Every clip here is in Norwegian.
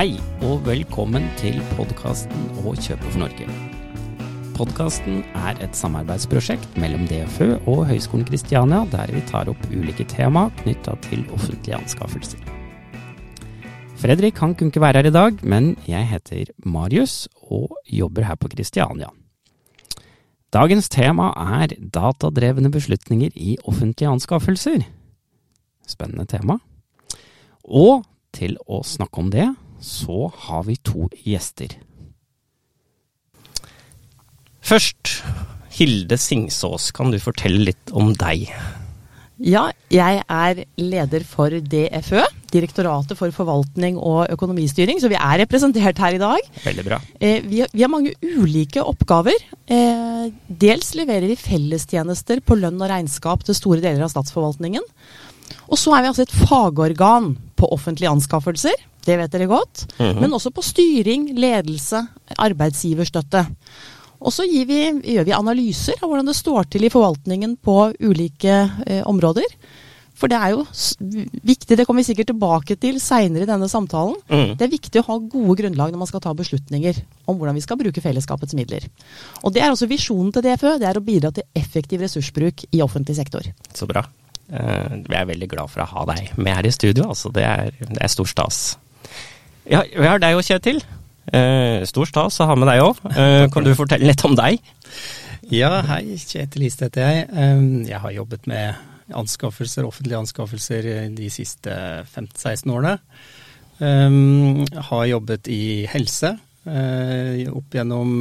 Hei og velkommen til podkasten Å kjøpe for Norge. Podkasten er et samarbeidsprosjekt mellom DFØ og Høgskolen Kristiania, der vi tar opp ulike tema knytta til offentlige anskaffelser. Fredrik han kunne ikke være her i dag, men jeg heter Marius og jobber her på Kristiania. Dagens tema er datadrevne beslutninger i offentlige anskaffelser. Spennende tema. Og til å snakke om det, så har vi to gjester. Først, Hilde Singsås, kan du fortelle litt om deg? Ja, jeg er leder for DFØ, Direktoratet for forvaltning og økonomistyring, så vi er representert her i dag. Veldig bra. Eh, vi, har, vi, har, mange ulike oppgaver. Eh, dels leverer vi fellestjenester på lønn og regnskap til store deler av statsforvaltningen. Og så er vi altså et fagorgan på offentlige anskaffelser, det vet dere godt. Mm -hmm. Men også på styring, ledelse, arbeidsgiverstøtte. Og så vi, gjør vi analyser av hvordan det står til i forvaltningen på ulike eh, områder. For det er jo viktig, det kommer vi sikkert tilbake til seinere i denne samtalen. Mm. Det er viktig å ha gode grunnlag når man skal ta beslutninger om hvordan vi skal bruke fellesskapets midler. Og det er også visjonen til DFØ, det er å bidra til effektiv ressursbruk i offentlig sektor. Så bra. Uh, vi er veldig glad for å ha deg med her i studio. Altså, det, er, det er stor stas. Ja, vi har deg og Kjetil. Eh, stor stas å ha med deg òg. Eh, kan du fortelle litt om deg? Ja, hei. Kjetil Liste heter jeg. Jeg har jobbet med anskaffelser, offentlige anskaffelser de siste 15-16 årene. Um, har jobbet i helse. Uh, opp gjennom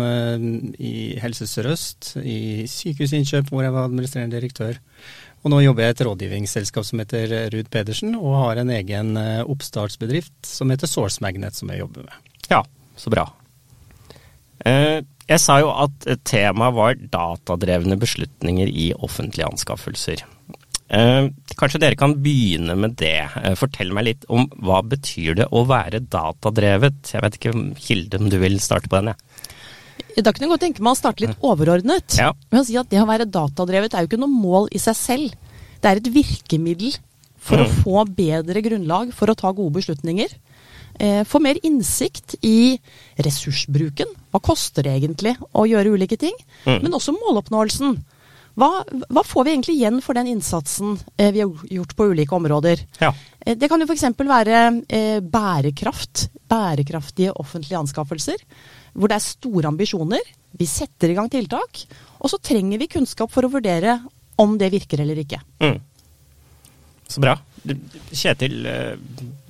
i Helse Sør-Øst, i Sykehusinnkjøp, hvor jeg var administrerende direktør. Og nå jobber jeg i et rådgivningsselskap som heter Ruud Pedersen, og har en egen eh, oppstartsbedrift som heter Source Magnet, som jeg jobber med. Ja, så bra. Eh, jeg sa jo at temaet var datadrevne beslutninger i offentlige anskaffelser. Eh, kanskje dere kan begynne med det. Fortell meg litt om hva betyr det å være datadrevet? Jeg vet ikke, Hilde, om du vil starte på den? Ja. Da kunne jeg godt tenke meg å starte litt overordnet. Ja. Med å si at Det å være datadrevet er jo ikke noe mål i seg selv. Det er et virkemiddel for mm. å få bedre grunnlag for å ta gode beslutninger. Eh, få mer innsikt i ressursbruken. Hva koster det egentlig å gjøre ulike ting? Mm. Men også måloppnåelsen. Hva, hva, får vi egentlig igjen for den innsatsen eh, vi har gjort på ulike områder? Ja. Eh, det kan jo f.eks. være eh, bærekraft. Bærekraftige offentlige anskaffelser hvor det er store ambisjoner. Vi setter i gang tiltak, og så trenger vi kunnskap for å vurdere om det virker eller ikke. Mm. Så bra. Kjetil, eh,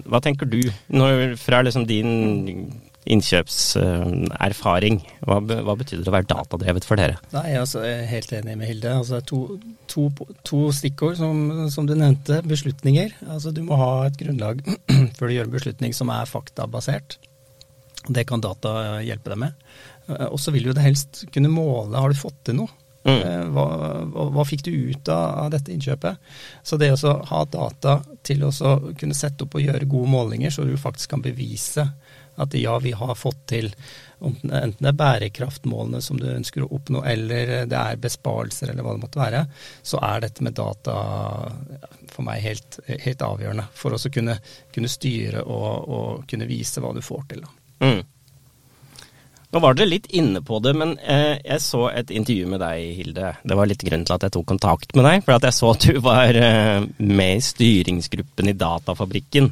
hva tenker du når, fra liksom din innkjøpserfaring? Hva, hva, betyr det å være datadrevet for dere? Nei, altså, Jeg er helt enig med Hilde. Altså, to, to, to stikkord som, som, du nevnte. Beslutninger. Altså, du må ha et grunnlag før du gjør en beslutning som er faktabasert. Det kan data hjelpe deg med. Eh, og så vil du det helst kunne måle har du fått til noe. Mm. Eh, hva, hva, hva, fikk du ut av, av, dette innkjøpet? Så det å ha data til å kunne sette opp og gjøre gode målinger, så du faktisk kan bevise at ja, vi har fått til enten det er bærekraftmålene som du ønsker å oppnå, eller det er besparelser, eller hva det måtte være, så er dette med data for meg helt, helt avgjørende for å kunne, kunne styre og, og, kunne vise hva du får til. Mm. Nå var dere litt inne på det, men eh, jeg så et intervju med deg, Hilde. Det var litt grunnen til at jeg tok kontakt med deg. For jeg så at du var eh, med i styringsgruppen i Datafabrikken.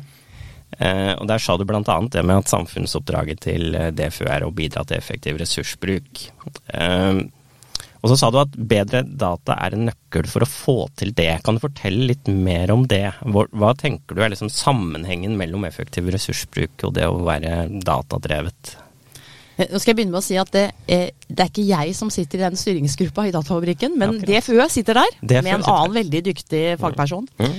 Eh, og Der sa du bl.a. det med at samfunnsoppdraget til DFU DFØ er å bidra til effektiv ressursbruk. Eh, og så sa du at bedre data er en nøkkel for å få til det. Kan du fortelle litt mer om det? Hva, tenker du er liksom sammenhengen mellom effektiv ressursbruk og det å være datadrevet? Eh, nå skal jeg begynne med å si at det, eh, det er ikke jeg som sitter i den styringsgruppa i Datafabrikken, men ja, DFØ sitter der DFØ med en annen veldig dyktig fagperson. Mm.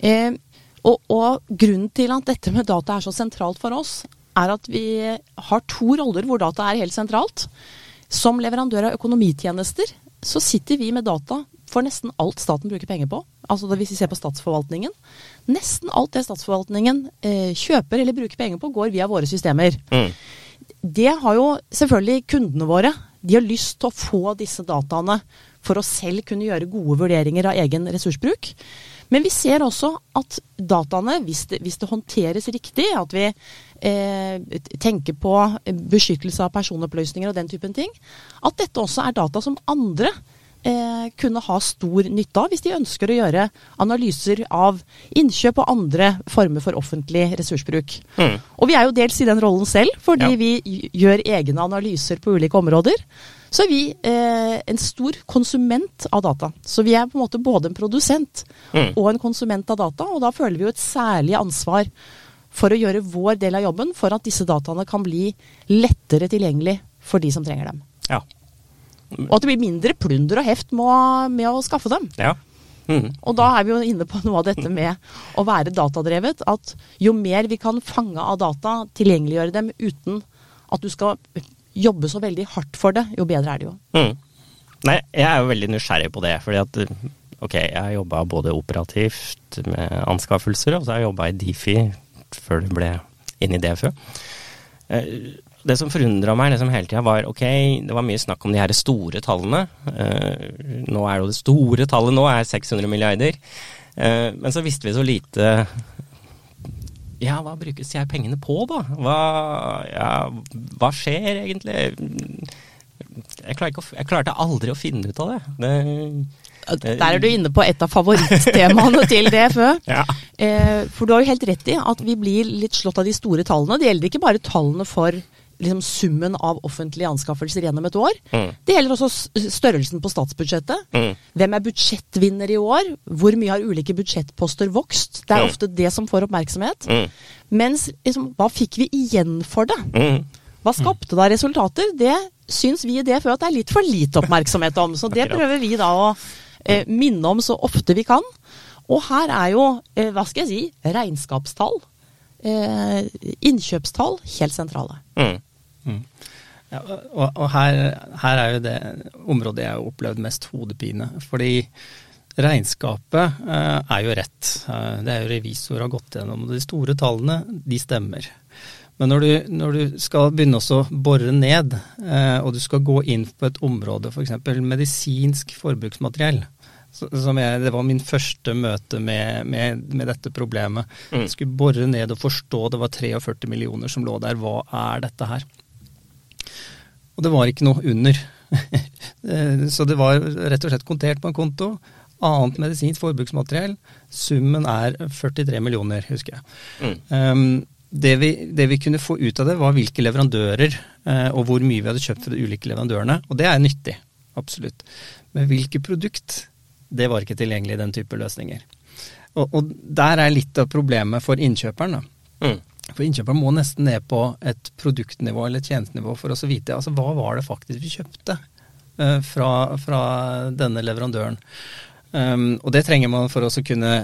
Mm. Og, og, grunnen til at dette med data er så sentralt for oss, er at vi har to roller hvor data er helt sentralt. Som leverandør av økonomitjenester så sitter vi med data for nesten alt staten bruker penger på. Altså Hvis vi ser på statsforvaltningen. Nesten alt det statsforvaltningen eh, kjøper eller bruker penger på, går via våre systemer. Mm. Det har jo selvfølgelig kundene våre. De har lyst til å få disse dataene for å selv kunne gjøre gode vurderinger av egen ressursbruk. Men vi ser også at dataene, hvis det, hvis det håndteres riktig, at vi eh, tenker på beskyttelse av personopplysninger og den typen ting, at dette også er data som andre eh, kunne ha stor nytte av hvis de ønsker å gjøre analyser av innkjøp og andre former for offentlig ressursbruk. Mm. Og vi er jo dels i den rollen selv, fordi ja. vi gjør egne analyser på ulike områder. Så er vi eh, en stor konsument av data. Så vi er på en måte både en produsent mm. og en konsument av data, og da føler vi jo et særlig ansvar for å gjøre vår del av jobben for at disse dataene kan bli lettere tilgjengelig for de som trenger dem. Ja. Og at det blir mindre plunder og heft med, med å skaffe dem. Ja. Mm. Og da er vi jo inne på noe av dette med å være datadrevet. At jo mer vi kan fange av data, tilgjengeliggjøre dem uten at du skal jobbe så veldig hardt for det, jo bedre er det jo. Mm. Nei, jeg er jo veldig nysgjerrig på det. fordi at ok, jeg har jobba både operativt med anskaffelser, og så har jeg jobba i Difi før det ble inn i DFØ. Eh, det som forundra meg liksom hele tida, var ok, det var mye snakk om de her store tallene. Uh, nå er jo det store tallet nå er 600 milliarder. Uh, men så visste vi så lite Ja, hva brukes jeg pengene på, da? Hva, ja, hva skjer egentlig? Jeg, å, jeg, klarte aldri å finne ut av det. det der er du inne på et av favorittemaene til DFØ. Ja. Eh, for du har jo helt rett i at vi blir litt slått av de store tallene. Det gjelder ikke bare tallene for liksom summen av offentlige anskaffelser gjennom et år. Mm. Det gjelder også størrelsen på statsbudsjettet. Mm. Hvem er budsjettvinner i år? Hvor mye har ulike budsjettposter vokst? Det er mm. ofte det som får oppmerksomhet. Mm. Mens liksom, hva fikk vi igjen for det? Mm. Hva skapte da resultater? Det syns vi i DFØ at det er litt for lite oppmerksomhet om. Så det prøver vi da å eh, minne om så ofte vi kan. Og her er jo, eh, hva skal jeg si, regnskapstall innkjøpstall helt sentrale. Mm. Mm. Ja, og, og her, her, er jo det området jeg har opplevd mest hodepine. Fordi regnskapet eh, er jo rett. Eh, det er jo revisor har gått gjennom. Og De store tallene, de stemmer. Men når du, når du skal begynne å bore ned, eh, og du skal gå inn på et område, f.eks. medisinsk forbruksmateriell, jeg, det var min første møte med, med, med dette problemet. Mm. Jeg skulle bore ned og forstå. Det var 43 millioner som lå der. Hva er dette her? Og det var ikke noe under. Så det var rett og slett kontert på en konto. Annet medisinsk forbruksmateriell. Summen er 43 millioner, husker jeg. Mm. Um, det, vi, det, vi, kunne få ut av det, var hvilke leverandører uh, og hvor mye vi hadde kjøpt fra de ulike leverandørene. Og det er nyttig, absolutt. Men hvilke produkt det var ikke tilgjengelig, den type løsninger. Og, og der er litt av problemet for innkjøperen. Mm. For innkjøperen må nesten ned på et produktnivå eller et tjenestenivå for å vite altså, hva var det faktisk vi kjøpte uh, fra, fra, denne leverandøren. Um, og det trenger man for å kunne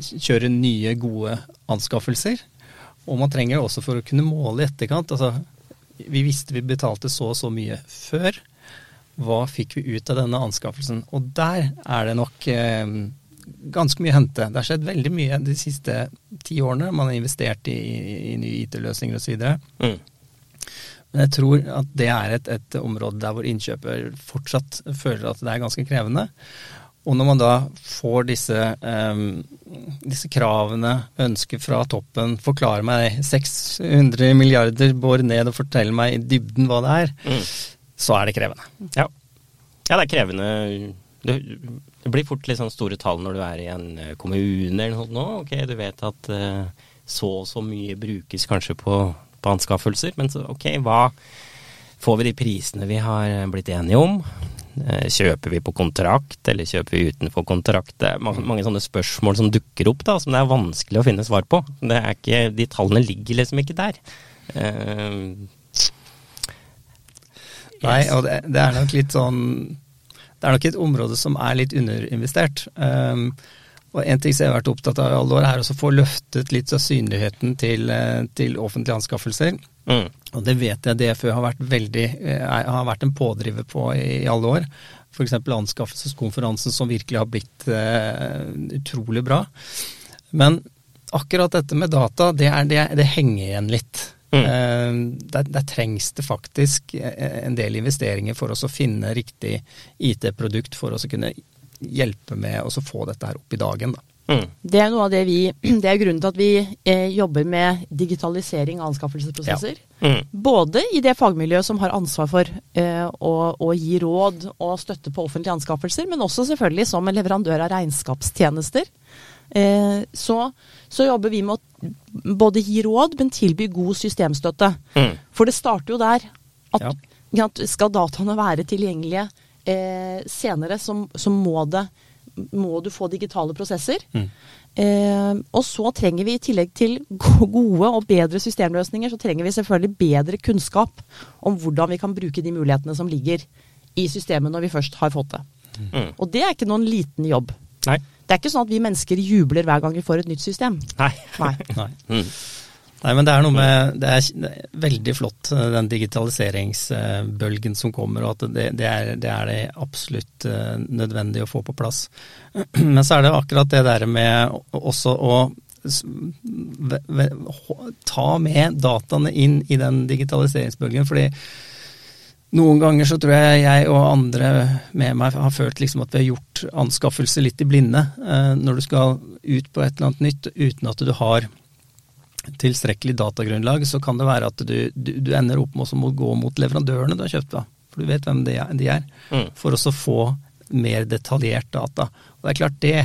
kjøre nye, gode anskaffelser. Og man trenger det også for å kunne måle i etterkant. Altså, vi visste vi betalte så og så mye før hva fikk vi ut av denne anskaffelsen? Og der er det nok eh, ganske mye å hente. Det har skjedd veldig mye de siste ti årene. Man har investert i, i nye IT-løsninger osv. Mm. Men jeg tror at det er et, et, område der hvor innkjøper fortsatt føler at det er ganske krevende. Og når man da får disse, um, disse kravene, ønsker fra toppen, forklare meg 600 milliarder, bor ned og fortell meg i dybden hva det er, mm så er det krevende. Ja, ja det er krevende. Det, blir fort litt sånn store tall når du er i en eh, kommune eller noe sånt nå. Ok, du vet at uh, så og så mye brukes kanskje på, på anskaffelser, men så ok, hva får vi de prisene vi har blitt enige om? Eh, kjøper vi på kontrakt, eller kjøper vi utenfor kontrakt? Det er mange, sånne spørsmål som dukker opp, da, som det er vanskelig å finne svar på. Ikke, de tallene ligger liksom ikke der. Nei, og det, det, er nok litt sånn Det er nok et område som er litt underinvestert. Um, og En ting som jeg har vært opptatt av i alle år, er å få løftet litt av synligheten til, eh, til offentlige anskaffelser. Mm. Og det vet jeg DFØ har vært, veldig, eh, har vært en pådriver på i, i alle år. F.eks. anskaffelseskonferansen som virkelig har blitt uh, utrolig bra. Men akkurat dette med data, det, er, det, det henger igjen litt. Mm. Eh, der, der, trengs det faktisk eh, en del investeringer for oss å finne riktig IT-produkt for oss å kunne hjelpe med å få dette her opp i dagen. Da. Mm. Det er noe av det vi Det er grunnen til at vi eh, jobber med digitalisering av anskaffelsesprosesser. Ja. Mm. Både i det fagmiljøet som har ansvar for eh, å, å, gi råd og støtte på offentlige anskaffelser, men også selvfølgelig som en leverandør av regnskapstjenester. Eh, så, så, jobber vi med å både gi råd, men tilby god systemstøtte. Mm. For det starter jo der. At, ja. Skal dataene være tilgjengelige eh, senere, så, så må det må du få digitale prosesser. Mm. Eh, og så trenger vi i tillegg til gode og bedre systemløsninger, så trenger vi selvfølgelig bedre kunnskap om hvordan vi kan bruke de mulighetene som ligger i systemet når vi først har fått det. Mm. Og det er ikke noen liten jobb. Nei. Det er ikke sånn at vi mennesker jubler hver gang vi får et nytt system. Nei. Nei. Nei. Mm. Nei, men det er noe med Det er veldig flott, eh, den digitaliseringsbølgen som kommer, og at det, det, er, det, er, det absolutt eh, nødvendig å få på plass. Men så er det akkurat det der med også å ta med dataene inn i den digitaliseringsbølgen. fordi noen ganger så tror jeg jeg og andre med meg har følt liksom at vi har gjort anskaffelser litt i blinde. Eh, når du skal ut på et eller annet nytt uten at du har tilstrekkelig datagrunnlag, så kan det være at du, du, du ender opp med å gå mot leverandørene du har kjøpt fra. For du vet hvem de er, de er mm. for å få mer detaljert data. Og det er klart det,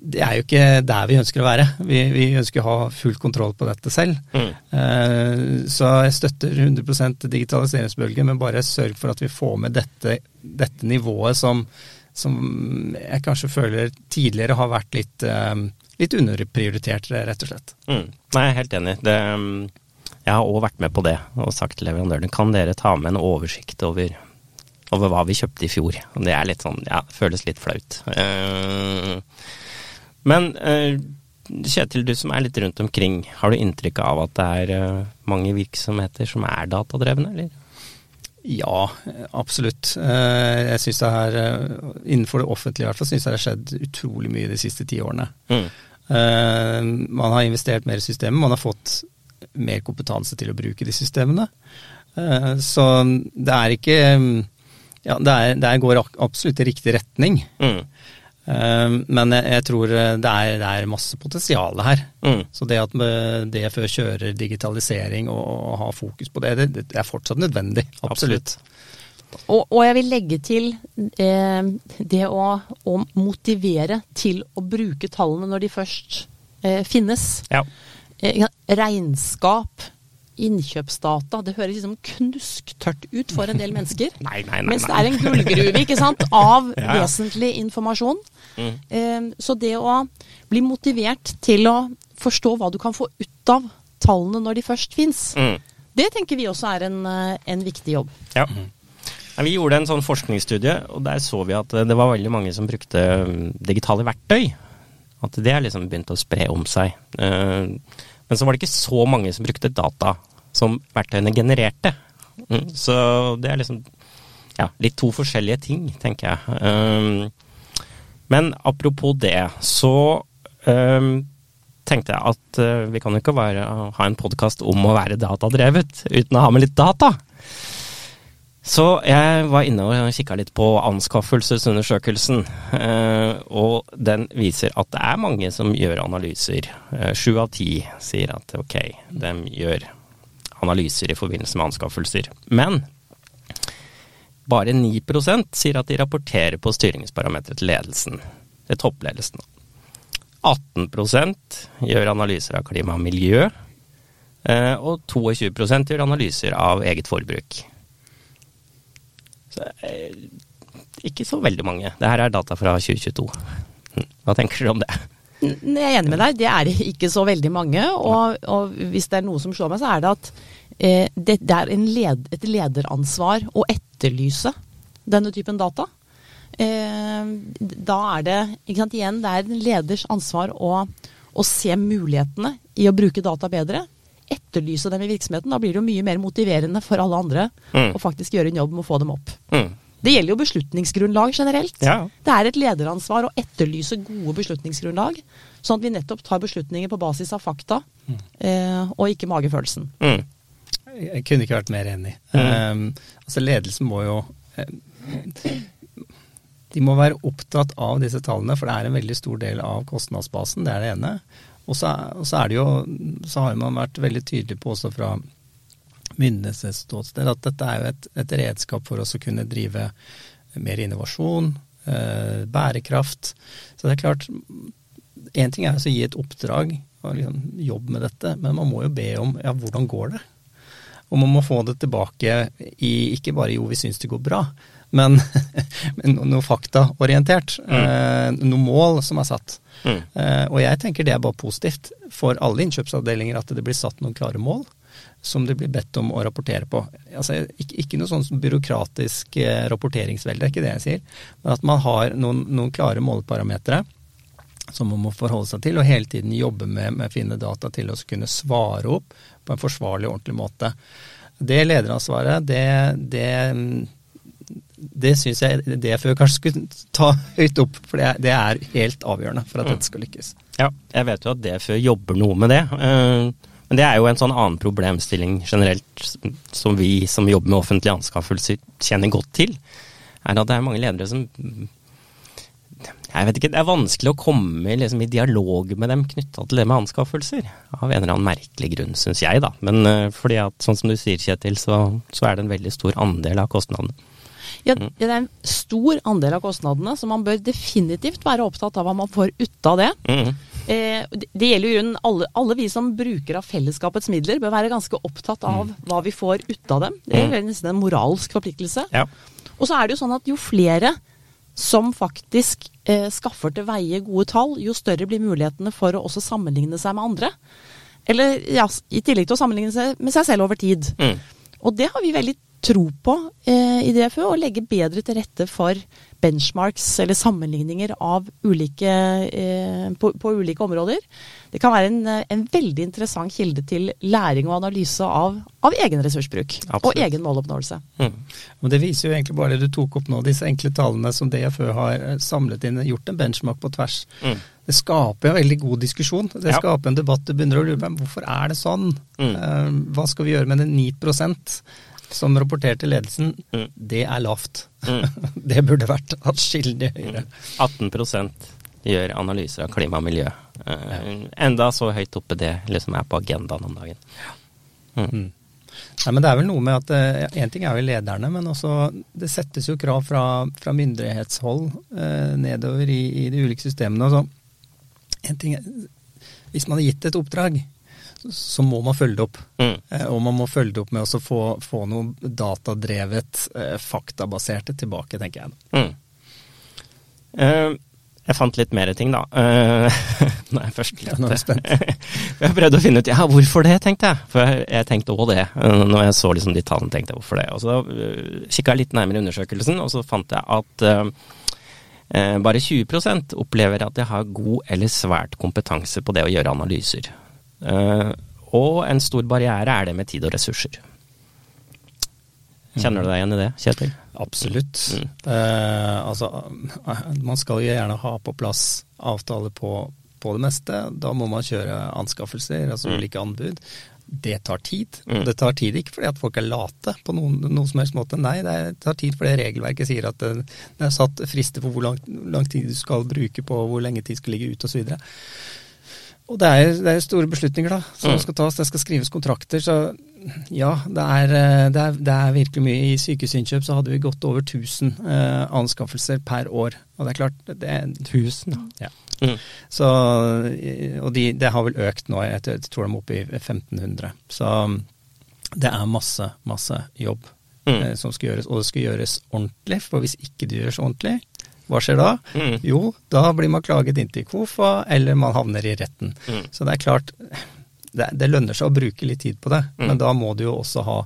det er jo ikke der vi ønsker å være. Vi, vi ønsker å ha full kontroll på dette selv. Mm. Uh, så jeg støtter 100% digitaliseringsbølgen, men bare sørg for at vi får med dette, dette nivået som, som, jeg kanskje føler tidligere har vært litt uh, litt underprioritert, rett og slett. Mm. Nei, jeg er helt enig. Det, um, jeg har òg vært med på det og sagt til leverandørene kan dere ta med en oversikt over, over hva vi kjøpte i fjor. Det er litt sånn, ja, føles litt flaut. Uh, men uh, Kjetil, du som er litt rundt omkring, har du inntrykk av at det er uh, mange virksomheter som er datadrevne, eller? Ja, absolutt. Jeg synes det her, Innenfor det offentlige i hvert fall, synes jeg det har skjedd utrolig mye de siste ti årene. Mm. Man har investert mer i systemet, man har fått mer kompetanse til å bruke de systemene. Så det er ikke Ja, det, er, det går absolutt i riktig retning. Mm. Uh, men jeg, jeg, tror det er, det er masse potensial her. Mm. Så det at DFØ kjører digitalisering og, og har fokus på det, det, det er fortsatt nødvendig. Absolutt. absolutt. Og, og, jeg vil legge til eh, det å, å, motivere til å bruke tallene når de først eh, finnes. Ja. Eh, regnskap, innkjøpsdata, det høres liksom knusktørt ut for en del mennesker. nei, nei, nei, mens det er en gullgruve ikke sant, av ja, ja. vesentlig informasjon. Mm. Eh, så det å bli motivert til å forstå hva du kan få ut av tallene når de først fins, mm. det tenker vi også er en, eh, en viktig jobb. Ja. Vi gjorde en sånn forskningsstudie, og der så vi at det var veldig mange som brukte mm, digitale verktøy. At det har liksom begynt å spre om seg. Eh, men så var det ikke så mange som brukte data som verktøyene genererte. Mm, så det er liksom ja, litt to forskjellige ting, tenker jeg. Eh, men apropos det, så um, tenkte jeg at vi kan jo ikke være, ha en podkast om å være datadrevet uten å ha med litt data. Så jeg var inne og kikka litt på anskaffelsesundersøkelsen, Uh, og den viser at det er mange som gjør analyser. Sju uh, av ti sier at ok, de gjør analyser i forbindelse med anskaffelser. Men bare 9% sier at de rapporterer på styringsparametere til ledelsen, til toppledelsen. 18% gjør analyser av klima og miljø, eh, og 22% gjør analyser av eget forbruk. Så, eh, ikke så veldig mange. Det her er data fra 2022. Hm, hva tenker du om det? Jeg er enig med deg, det er ikke så veldig mange. Og, og hvis det er noe som slår meg, så er det at eh, det, det, er led, et lederansvar å etterlyse denne typen data. Eh, da er det sant, igjen, det er en leders ansvar å, å se mulighetene i å bruke data bedre etterlyse dem i virksomheten. Da blir det jo mye mer motiverende for alle andre mm. å faktisk gjøre en jobb med å få dem opp. Mm. Det gjelder jo beslutningsgrunnlag generelt. Ja. Det er et lederansvar å etterlyse gode beslutningsgrunnlag, sånn at vi nettopp tar beslutninger på basis av fakta, mm. eh, og ikke magefølelsen. Mm. Jeg kunne ikke vært mer enig. Um, altså Ledelsen må jo eh, de må være opptatt av disse tallene, for det er en veldig stor del av kostnadsbasen. Det er det ene. Og så, er det jo, så har man vært veldig tydelig på også fra myndighetenes ståsted at dette er jo et, et, redskap for oss å kunne drive mer innovasjon, eh, bærekraft. Så det er klart, én ting er å gi et oppdrag og liksom jobb med dette, men man må jo be om ja, hvordan går det? Og man må få det tilbake i ikke bare jo vi syns det går bra, men, men noe faktaorientert. Mm. Eh, noe mål som er satt. Mm. Eh, og jeg tenker det er bare positivt for alle innkjøpsavdelinger at det blir satt noen klare mål som det blir bedt om å rapportere på. Altså, ikke, ikke, noe sånn byråkratisk eh, rapporteringsvelde, det er ikke det jeg sier. Men at man har noen, noen klare måleparametere som man må forholde seg til, og hele tiden jobbe med, med finne data til å kunne svare opp på en forsvarlig og ordentlig måte. Det lederansvaret, det, det, det syns jeg DFØ kanskje skulle ta høyt opp, for det, det er helt avgjørende for at dette skal lykkes. Ja, jeg vet jo at DFØ jobber noe med det. Eh, men det er jo en sånn annen problemstilling generelt som vi som jobber med offentlige anskaffelser kjenner godt til. Er at det er mange ledere som jeg vet ikke, Det er vanskelig å komme liksom, i dialog med dem knytta til det med anskaffelser. Av en eller annen merkelig grunn, syns jeg, da. Men uh, fordi at, sånn som du sier, Kjetil, så, så, er det en veldig stor andel av kostnadene. Ja, mm. det er en stor andel av kostnadene, så man bør definitivt være opptatt av hva man får ut av det. Mm. Eh, det gjelder jo alle, alle, vi som bruker av fellesskapets midler, bør være ganske opptatt av mm. hva vi får ut av dem. Det er nesten en moralsk forpliktelse. Ja. Og så er det jo sånn at jo flere som faktisk eh, skaffer til veie gode tall, jo større blir mulighetene for å også sammenligne seg med andre. Eller ja, i tillegg til å sammenligne seg med seg selv over tid. Mm. Og det har vi veldig tro på eh, i DFØ, å legge bedre til rette for benchmarks eller sammenligninger av ulike, eh, på, på, ulike områder. Det kan være en, en, veldig interessant kilde til læring og analyse av, av egen ressursbruk. Absolutt. Og egen måloppnåelse. Mm. Og Det viser jo egentlig bare det du tok opp nå, disse enkle tallene som DFØ har eh, samlet inn, gjort en benchmark på tvers. Mm. Det skaper en veldig god diskusjon. Det ja. skaper en debatt. Du begynner å lure på hvorfor er det sånn? Mm. Uh, hva skal vi gjøre med den 9 som rapporterte ledelsen, mm. det er lavt. Mm. det burde vært atskillig høyere. 18 gjør analyser av klima og miljø. Uh, enda så høyt oppe det liksom er på agendaen om dagen. Mm. mm. Nei, men Det er vel noe med at Én eh, ting er jo lederne, men også det settes jo krav fra, fra myndighetshold eh, nedover i, i, de ulike systemene. Altså, en ting, hvis man har gitt et oppdrag, så må man følge det opp. Mm. Eh, og man må følge det opp med å få, få, noe datadrevet, eh, faktabaserte tilbake, tenker jeg. Mm. Uh, jeg fant litt mer ting, da. Uh, nei, først. Ja, jeg, jeg prøvde å finne ut ja, hvorfor det, tenkte jeg. For jeg, jeg tenkte òg det. Uh, når jeg så liksom de tallene, tenkte jeg hvorfor det. Og så uh, kikka jeg litt nærmere i undersøkelsen, og så fant jeg at bare 20% opplever at de har god eller svært kompetanse på det å gjøre analyser. Uh, og en stor barriere er det med tid og ressurser. Kjenner du deg igjen i det, Kjetil? Absolutt. Mm. Eh, altså, man skal jo gjerne ha på plass avtaler på, på det meste. Da må man kjøre anskaffelser, altså mm. ulike anbud. Det tar tid. Mm. Det tar tid ikke fordi at folk er late på noen, noen som helst måte. Nei, det tar tid fordi regelverket sier at det, det er satt frister for hvor lang, lang, tid du skal bruke på hvor lenge tid skal ligge ute osv. Og det er, det er, store beslutninger da, som mm. skal tas. Det skal skrives kontrakter. Så ja, det er, eh, det er, det er virkelig mye. I sykehusinnkjøp så hadde vi godt over 1000 eh, anskaffelser per år. Og det er klart det er 1000, ja. Mm. Så, og de, det har vel økt nå. Jeg tror de er oppe i 1500. Så det er masse, masse jobb mm. eh, som skal gjøres. Og det skal gjøres ordentlig. For hvis ikke det gjøres ordentlig, hva skjer da? Mm. Jo, da blir man klaget inn til KOFA, eller man havner i retten. Mm. Så det er klart, det, det, lønner seg å bruke litt tid på det, mm. men da må du jo også ha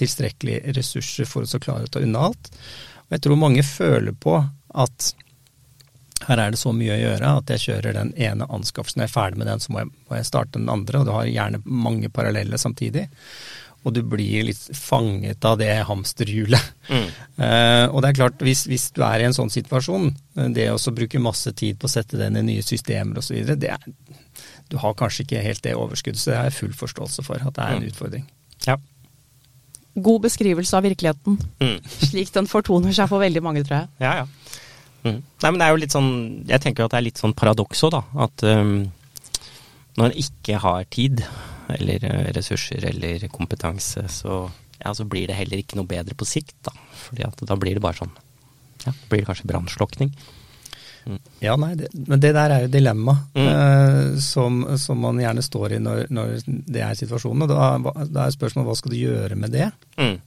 tilstrekkelige ressurser for å klare å ta unna alt. Og jeg tror mange føler på at her er det så mye å gjøre at jeg kjører den ene anskaffelsen, jeg er ferdig med den, så må jeg, må jeg starte den andre, og du har gjerne mange paralleller samtidig og du blir litt fanget av det hamsterhjulet. Mm. Uh, og det er klart, hvis, hvis, du er i en sånn situasjon, eh, det å bruke masse tid på å sette den i nye systemer osv., du har kanskje ikke helt det overskuddet. Så det har jeg full forståelse for at det er en mm. utfordring. Ja. God beskrivelse av virkeligheten. Mm. Slik den fortoner seg for veldig mange, tror jeg. Ja, ja. Mm. Nei, men det er jo litt sånn Jeg tenker at det er litt sånn paradoks òg, da. At um, når en ikke har tid, eller eh, ressurser, eller kompetanse, så, ja, så blir det heller ikke noe bedre på sikt, da. Fordi at da blir det bare sånn Ja, blir det kanskje brannslukking. Mm. Ja, nei, det, men det der er jo dilemma mm. eh, som, som, man gjerne står i når, når det er situasjonen. Og da, da er spørsmålet hva skal du gjøre med det? Mm.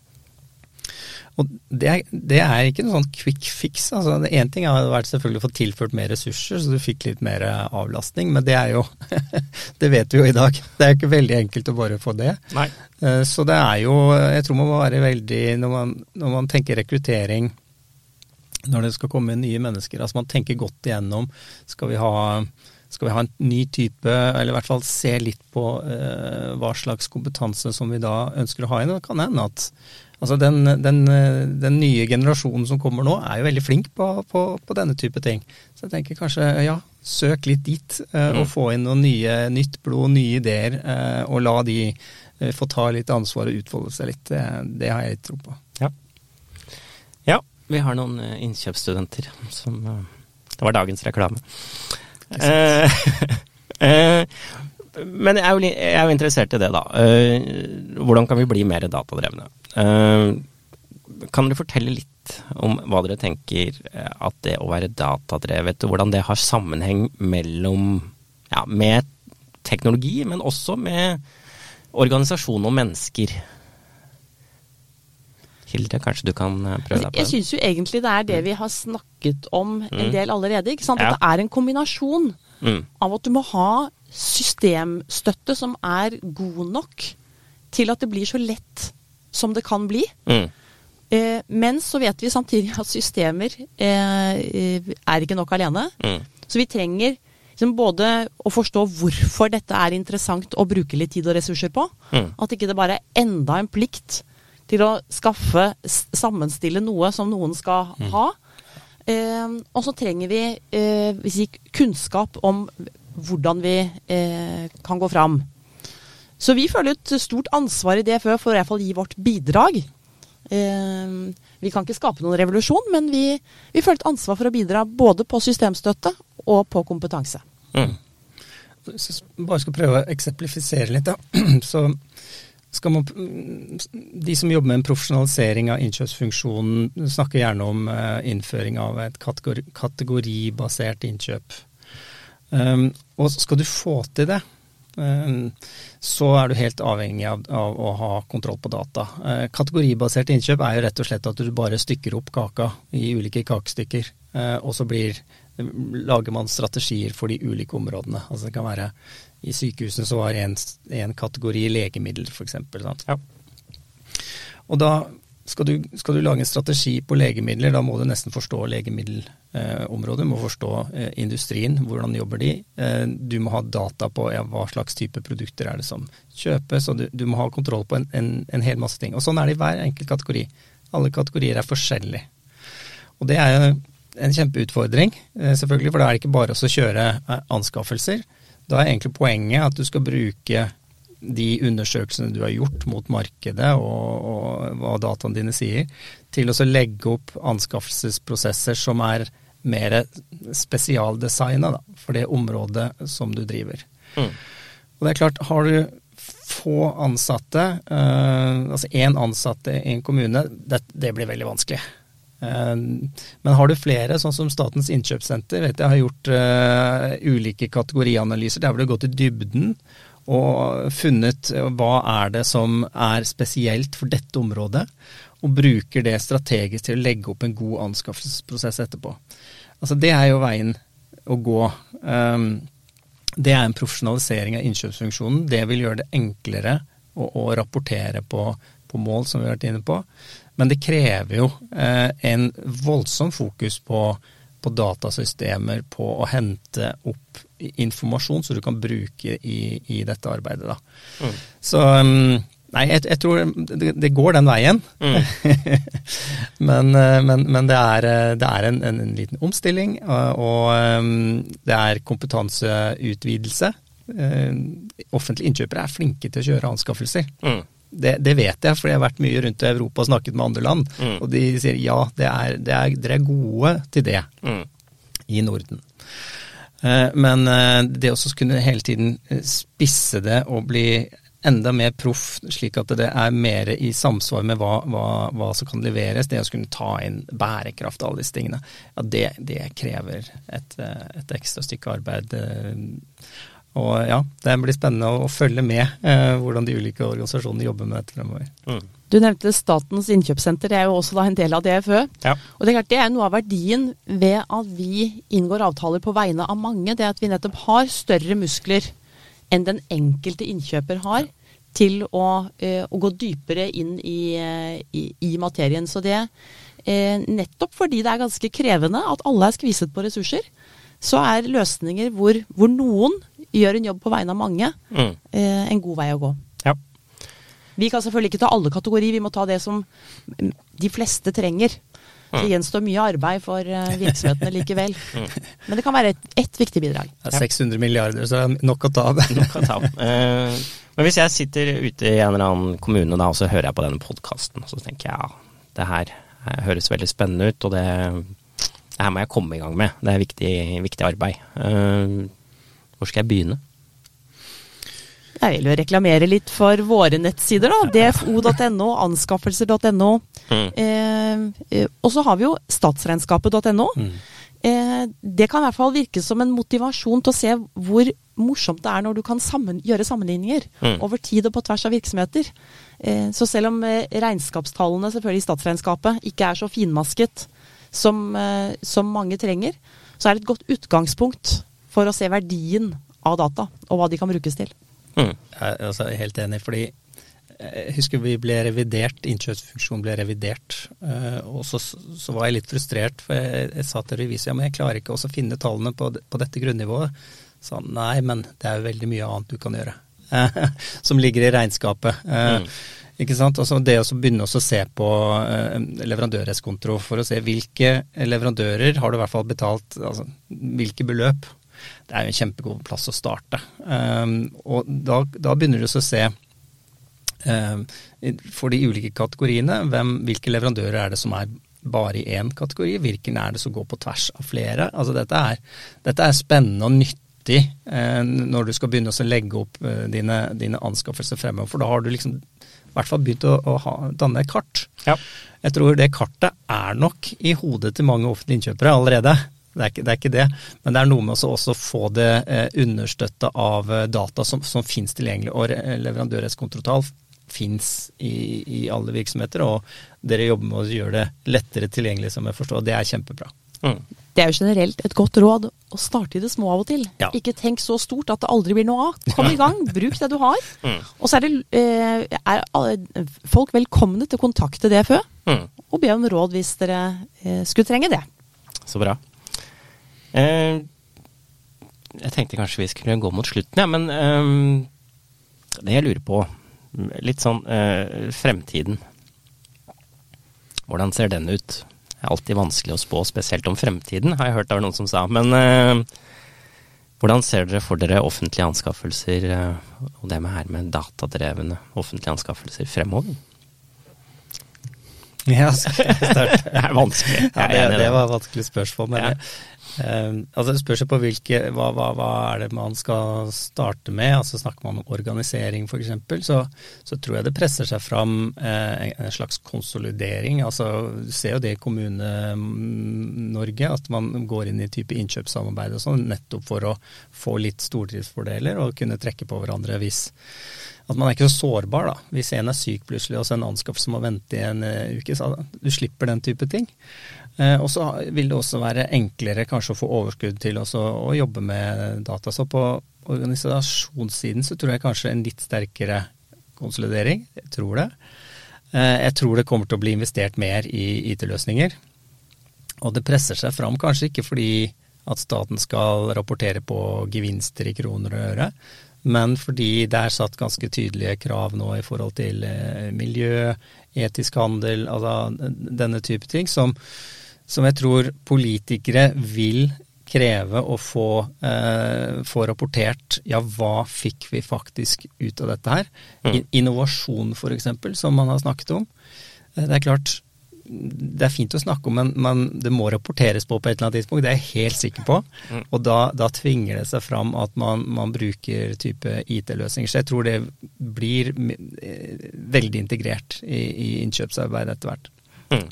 Og det det er, ikke noe sånn quick fix. altså Én ting har vært selvfølgelig å få tilført mer ressurser, så du fikk litt mer avlastning, men det er jo Det vet vi jo i dag. Det er jo ikke veldig enkelt å bare få det. Nei. Eh, så det er jo Jeg tror man må være veldig Når man, når man tenker rekruttering når det skal komme nye mennesker. Altså man tenker godt igjennom. Skal vi ha, skal vi ha en ny type, eller i hvert fall se litt på uh, hva slags kompetanse som vi da ønsker å ha inn. Det kan hende at altså den, den, den, nye generasjonen som kommer nå, er jo veldig flink på, på, på, denne type ting. Så jeg tenker kanskje ja, søk litt dit, mm. og få inn noe nye, nytt blod, nye ideer, Eh, og la de få ta litt ansvar og utfolde seg litt. Det, det har jeg litt tro på. Ja. ja. Vi har noen uh, innkjøpsstudenter som uh, Det var dagens reklame. Uh, men jeg er, jo, jeg er, jo, interessert i det, da. hvordan kan vi bli mer datadrevne? Kan dere fortelle litt om hva dere tenker at det å være datadrevet, og hvordan det har sammenheng mellom ja, med teknologi, men også med organisasjon og mennesker? Hilde, kanskje du kan eh, prøve deg på det? Jeg syns jo egentlig det er det mm. vi har snakket om en mm. del allerede. ikke sant? At det er en kombinasjon mm. av at du må ha systemstøtte som er god nok til at det blir så lett som det kan bli. Mm. Eh, men så vet vi samtidig at systemer eh, er ikke nok alene. Mm. Så vi trenger liksom både å forstå hvorfor dette er interessant å bruke litt tid og ressurser på. Mm. At ikke det bare er enda en plikt til å skaffe, sammenstille noe som noen skal mm. ha. Eh, og så trenger vi eh, kunnskap om hvordan vi eh, kan gå fram. Så vi føler et stort ansvar i DFØ for å i hvert fall gi vårt bidrag. Eh, vi kan ikke skape noen revolusjon, men vi, vi, føler et ansvar for å bidra både på systemstøtte og på kompetanse. Mm. Bare skal prøve å eksemplifisere litt, da. Så man, de som jobber med en profesjonalisering av innkjøpsfunksjonen, snakker gjerne om uh, innføring av et kategori, kategoribasert innkjøp. Um, og skal du få til det, så er du helt avhengig av, av å ha kontroll på data. Kategoribaserte kategoribasert innkjøp er jo rett og slett at du bare stykker opp kaka i ulike kakestykker, uh, og så blir, lager man strategier for de ulike områdene. Altså det kan være i sykehusene så var én en kategori legemidler, f.eks. Ja. Og da skal du, skal du, lage en strategi på legemidler, da må du nesten forstå legemiddelområdet. Eh, du må forstå eh, industrien, hvordan jobber de. Eh, du må ha data på ja, hva slags type produkter er det som kjøpes, og du, du må ha kontroll på en, en, en, hel masse ting. Og sånn er det i hver enkelt kategori. Alle kategorier er forskjellige. Og det er en kjempeutfordring, eh, selvfølgelig, for da er det ikke bare å kjøre eh, anskaffelser. Da er egentlig poenget at du skal bruke de undersøkelsene du har gjort mot markedet og, og hva dataene dine sier, til å legge opp anskaffelsesprosesser som er mer spesialdesigna for det området som du driver. Mm. Og det er klart, har du få ansatte, eh, altså én ansatt i en kommune, det, det blir veldig vanskelig. Eh, men har du flere, sånn som Statens innkjøpssenter, vet jeg har gjort uh, ulike kategorianalyser. Der hvor du har gått i dybden og funnet hva er det som er spesielt for dette området, og bruker det strategisk til å legge opp en god anskaffelsesprosess etterpå. Altså Det er jo veien å gå. Um, det er en profesjonalisering av innkjøpsfunksjonen. Det vil gjøre det enklere å, å rapportere på, på mål, som vi har vært inne på. Men det krever jo eh, en voldsom fokus på, på, datasystemer, på å hente opp informasjon som du kan bruke i, i dette arbeidet. Mm. Så um, Nei, jeg, jeg tror det, det, går den veien. Mm. men, eh, men, men, det er, eh, det er en, en, en, liten omstilling, og, og um, det er kompetanseutvidelse. Offentlige innkjøpere er flinke til å kjøre anskaffelser. Mm. det, det, vet jeg, for jeg har vært mye rundt i Europa og snakket med andre land. Mm. Og de sier ja, det er, det er, dere er gode til det mm. i Norden. Eh, men eh, det å kunne hele tiden spisse det og bli enda mer proff, slik at det er mer i samsvar med hva, hva, hva som kan leveres. Det å kunne ta inn bærekraft og alle disse tingene, ja, det, det krever et, et, ekstra stykke arbeid. Og ja, det blir spennende å, følge med eh, hvordan de ulike organisasjonene jobber med dette fremover. Mm. Du nevnte Statens innkjøpssenter, det er jo også da en del av DFØ. Ja. Og Det er klart det er noe av verdien ved at vi inngår avtaler på vegne av mange. Det at vi nettopp har større muskler enn den enkelte innkjøper har til å, eh, å gå dypere inn i, eh, i, i materien. Så det eh, nettopp fordi det er ganske krevende at alle er skviset på ressurser, så er løsninger hvor, hvor noen gjør en jobb på vegne av mange, mm. eh, en god vei å gå. Ja. Vi kan selvfølgelig ikke ta alle kategorier, vi må ta det som de fleste trenger. Det gjenstår mye arbeid for eh, virksomhetene likevel. Mm. Men det kan være ett et viktig bidrag. Det er 600 milliarder, så det er nok å ta av. nok å ta av. Uh, men hvis jeg sitter ute i en eller annen kommune da, og så hører jeg på denne podkasten, så tenker jeg ja, det her eh, høres veldig spennende ut, og det, det, her må jeg komme i gang med. Det er viktig, viktig arbeid. Uh, hvor skal jeg begynne? Jeg vil jo reklamere litt for våre nettsider, da. dfo.no, anskaffelser.no. Mm. Eh, eh, og så har vi jo statsregnskapet.no. Mm. Eh, det kan i hvert fall virke som en motivasjon til å se hvor morsomt det er når du kan sammen, gjøre sammenligninger mm. over tid og på tvers av virksomheter. Eh, så selv om eh, regnskapstallene selvfølgelig i statsregnskapet ikke er så finmasket som, eh, som mange trenger, så er det et godt utgangspunkt for å se verdien av data og hva de kan brukes til. Mm. Jeg er altså helt enig, fordi jeg husker vi ble revidert, innkjøpsfunksjonen ble revidert. Eh, og så, så, var jeg litt frustrert, for jeg, jeg sa til revisor ja, men jeg klarer ikke å finne tallene på, på dette grunnivået. Sa han nei, men det er jo veldig mye annet du kan gjøre. Som ligger i regnskapet. Eh, mm. Ikke sant? Altså det å begynne å se på eh, leverandørrettskonto for å se hvilke leverandører har du i hvert fall betalt, altså hvilke beløp det er jo en kjempegod plass å starte. Um, og da, da, begynner du å se um, for de ulike kategoriene, hvem, hvilke leverandører er det som er bare i én kategori, hvilken er det som går på tvers av flere. Altså dette er, dette er spennende og nyttig eh, når du skal begynne å legge opp eh, dine, dine, anskaffelser fremover, for da har du liksom i hvert fall begynt å, å ha, danne et kart. Ja. Jeg tror det kartet er nok i hodet til mange offentlige innkjøpere allerede. Det er, ikke, det er, ikke, det men det er noe med å også få det eh, understøtta av eh, data som, som finnes tilgjengelig. Og leverandørrettskontroll finnes i, i, alle virksomheter, og dere jobber med å gjøre det lettere tilgjengelig, som jeg forstår. Det er kjempebra. Mm. Det er jo generelt et godt råd å starte i det små av og til. Ja. Ikke tenk så stort at det aldri blir noe av. Kom i gang, bruk det du har. Mm. Og så er, det, eh, er folk velkomne til å kontakte DFØ mm. og be om råd hvis dere eh, skulle trenge det. Så bra. Eh, jeg tenkte kanskje vi skulle gå mot slutten, ja, men eh, det jeg lurer på, litt sånn eh, fremtiden. Hvordan ser den ut? Det er alltid vanskelig å spå, spesielt om fremtiden, har jeg hørt det var noen som sa. Men eh, hvordan ser dere for dere offentlige anskaffelser, eh, og det med her med datadrevne offentlige anskaffelser fremover? Ja, det er vanskelig. Ja, det, det, var et vanskelig spørsmål. Men ja. Uh, altså Det spørs på hvilke, hva, hva, hva, er det man skal starte med. altså Snakker man om organisering f.eks., så, så tror jeg det presser seg fram uh, en, slags konsolidering. altså Du ser jo det i Kommune-Norge, at man går inn i type innkjøpssamarbeid og sånn, nettopp for å få litt stordriftsfordeler og kunne trekke på hverandre hvis at man er ikke så sårbar, da. Hvis en er syk plutselig og så en anskaffelse må vente i en uh, uke, så du slipper den type ting. Eh, og så vil det også være enklere kanskje å få overskudd til å jobbe med data. Så på organisasjonssiden så tror jeg kanskje en litt sterkere konsolidering. Jeg tror det. Eh, jeg tror det kommer til å bli investert mer i IT-løsninger. Og det presser seg fram kanskje ikke fordi at staten skal rapportere på gevinster i kroner og øre, men fordi det er satt ganske tydelige krav nå i forhold til eh, miljø, etisk handel, altså denne type ting, som, som jeg tror politikere vil kreve å få, eh, få, rapportert ja, hva fikk vi faktisk ut av dette her. Mm. Innovasjon f.eks., som man har snakket om. Eh, det er klart, det er fint å snakke om, men, men, det må rapporteres på på et eller annet tidspunkt. Det er jeg helt sikker på. Mm. Og da, da, tvinger det seg fram at man, man bruker type IT-løsninger. Så jeg tror det blir eh, veldig integrert i, i innkjøpsarbeidet etter hvert. Mm.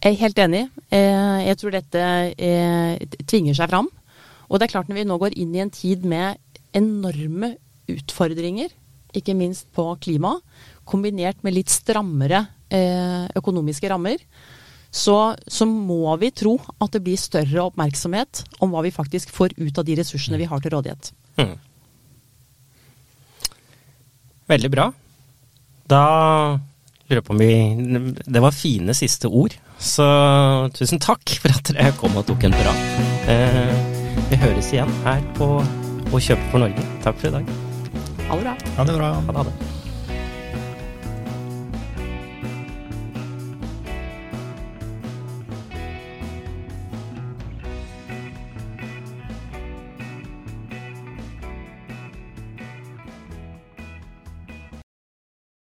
Jeg er helt enig. Eh, jeg tror dette eh, tvinger seg fram. Og det er klart når vi nå går inn i en tid med enorme utfordringer, ikke minst på klima, kombinert med litt strammere økonomiske rammer, så, så, må vi tro at det blir større oppmerksomhet om hva vi faktisk får ut av de ressursene vi har til rådighet. Mm. Veldig bra. Da lurer jeg på om vi Det var fine siste ord. Så tusen takk for at dere kom og tok en prat. Eh, vi høres igjen her på Å kjøpe for Norge. Takk for i dag. Ha det bra. Ha det bra. Ha det.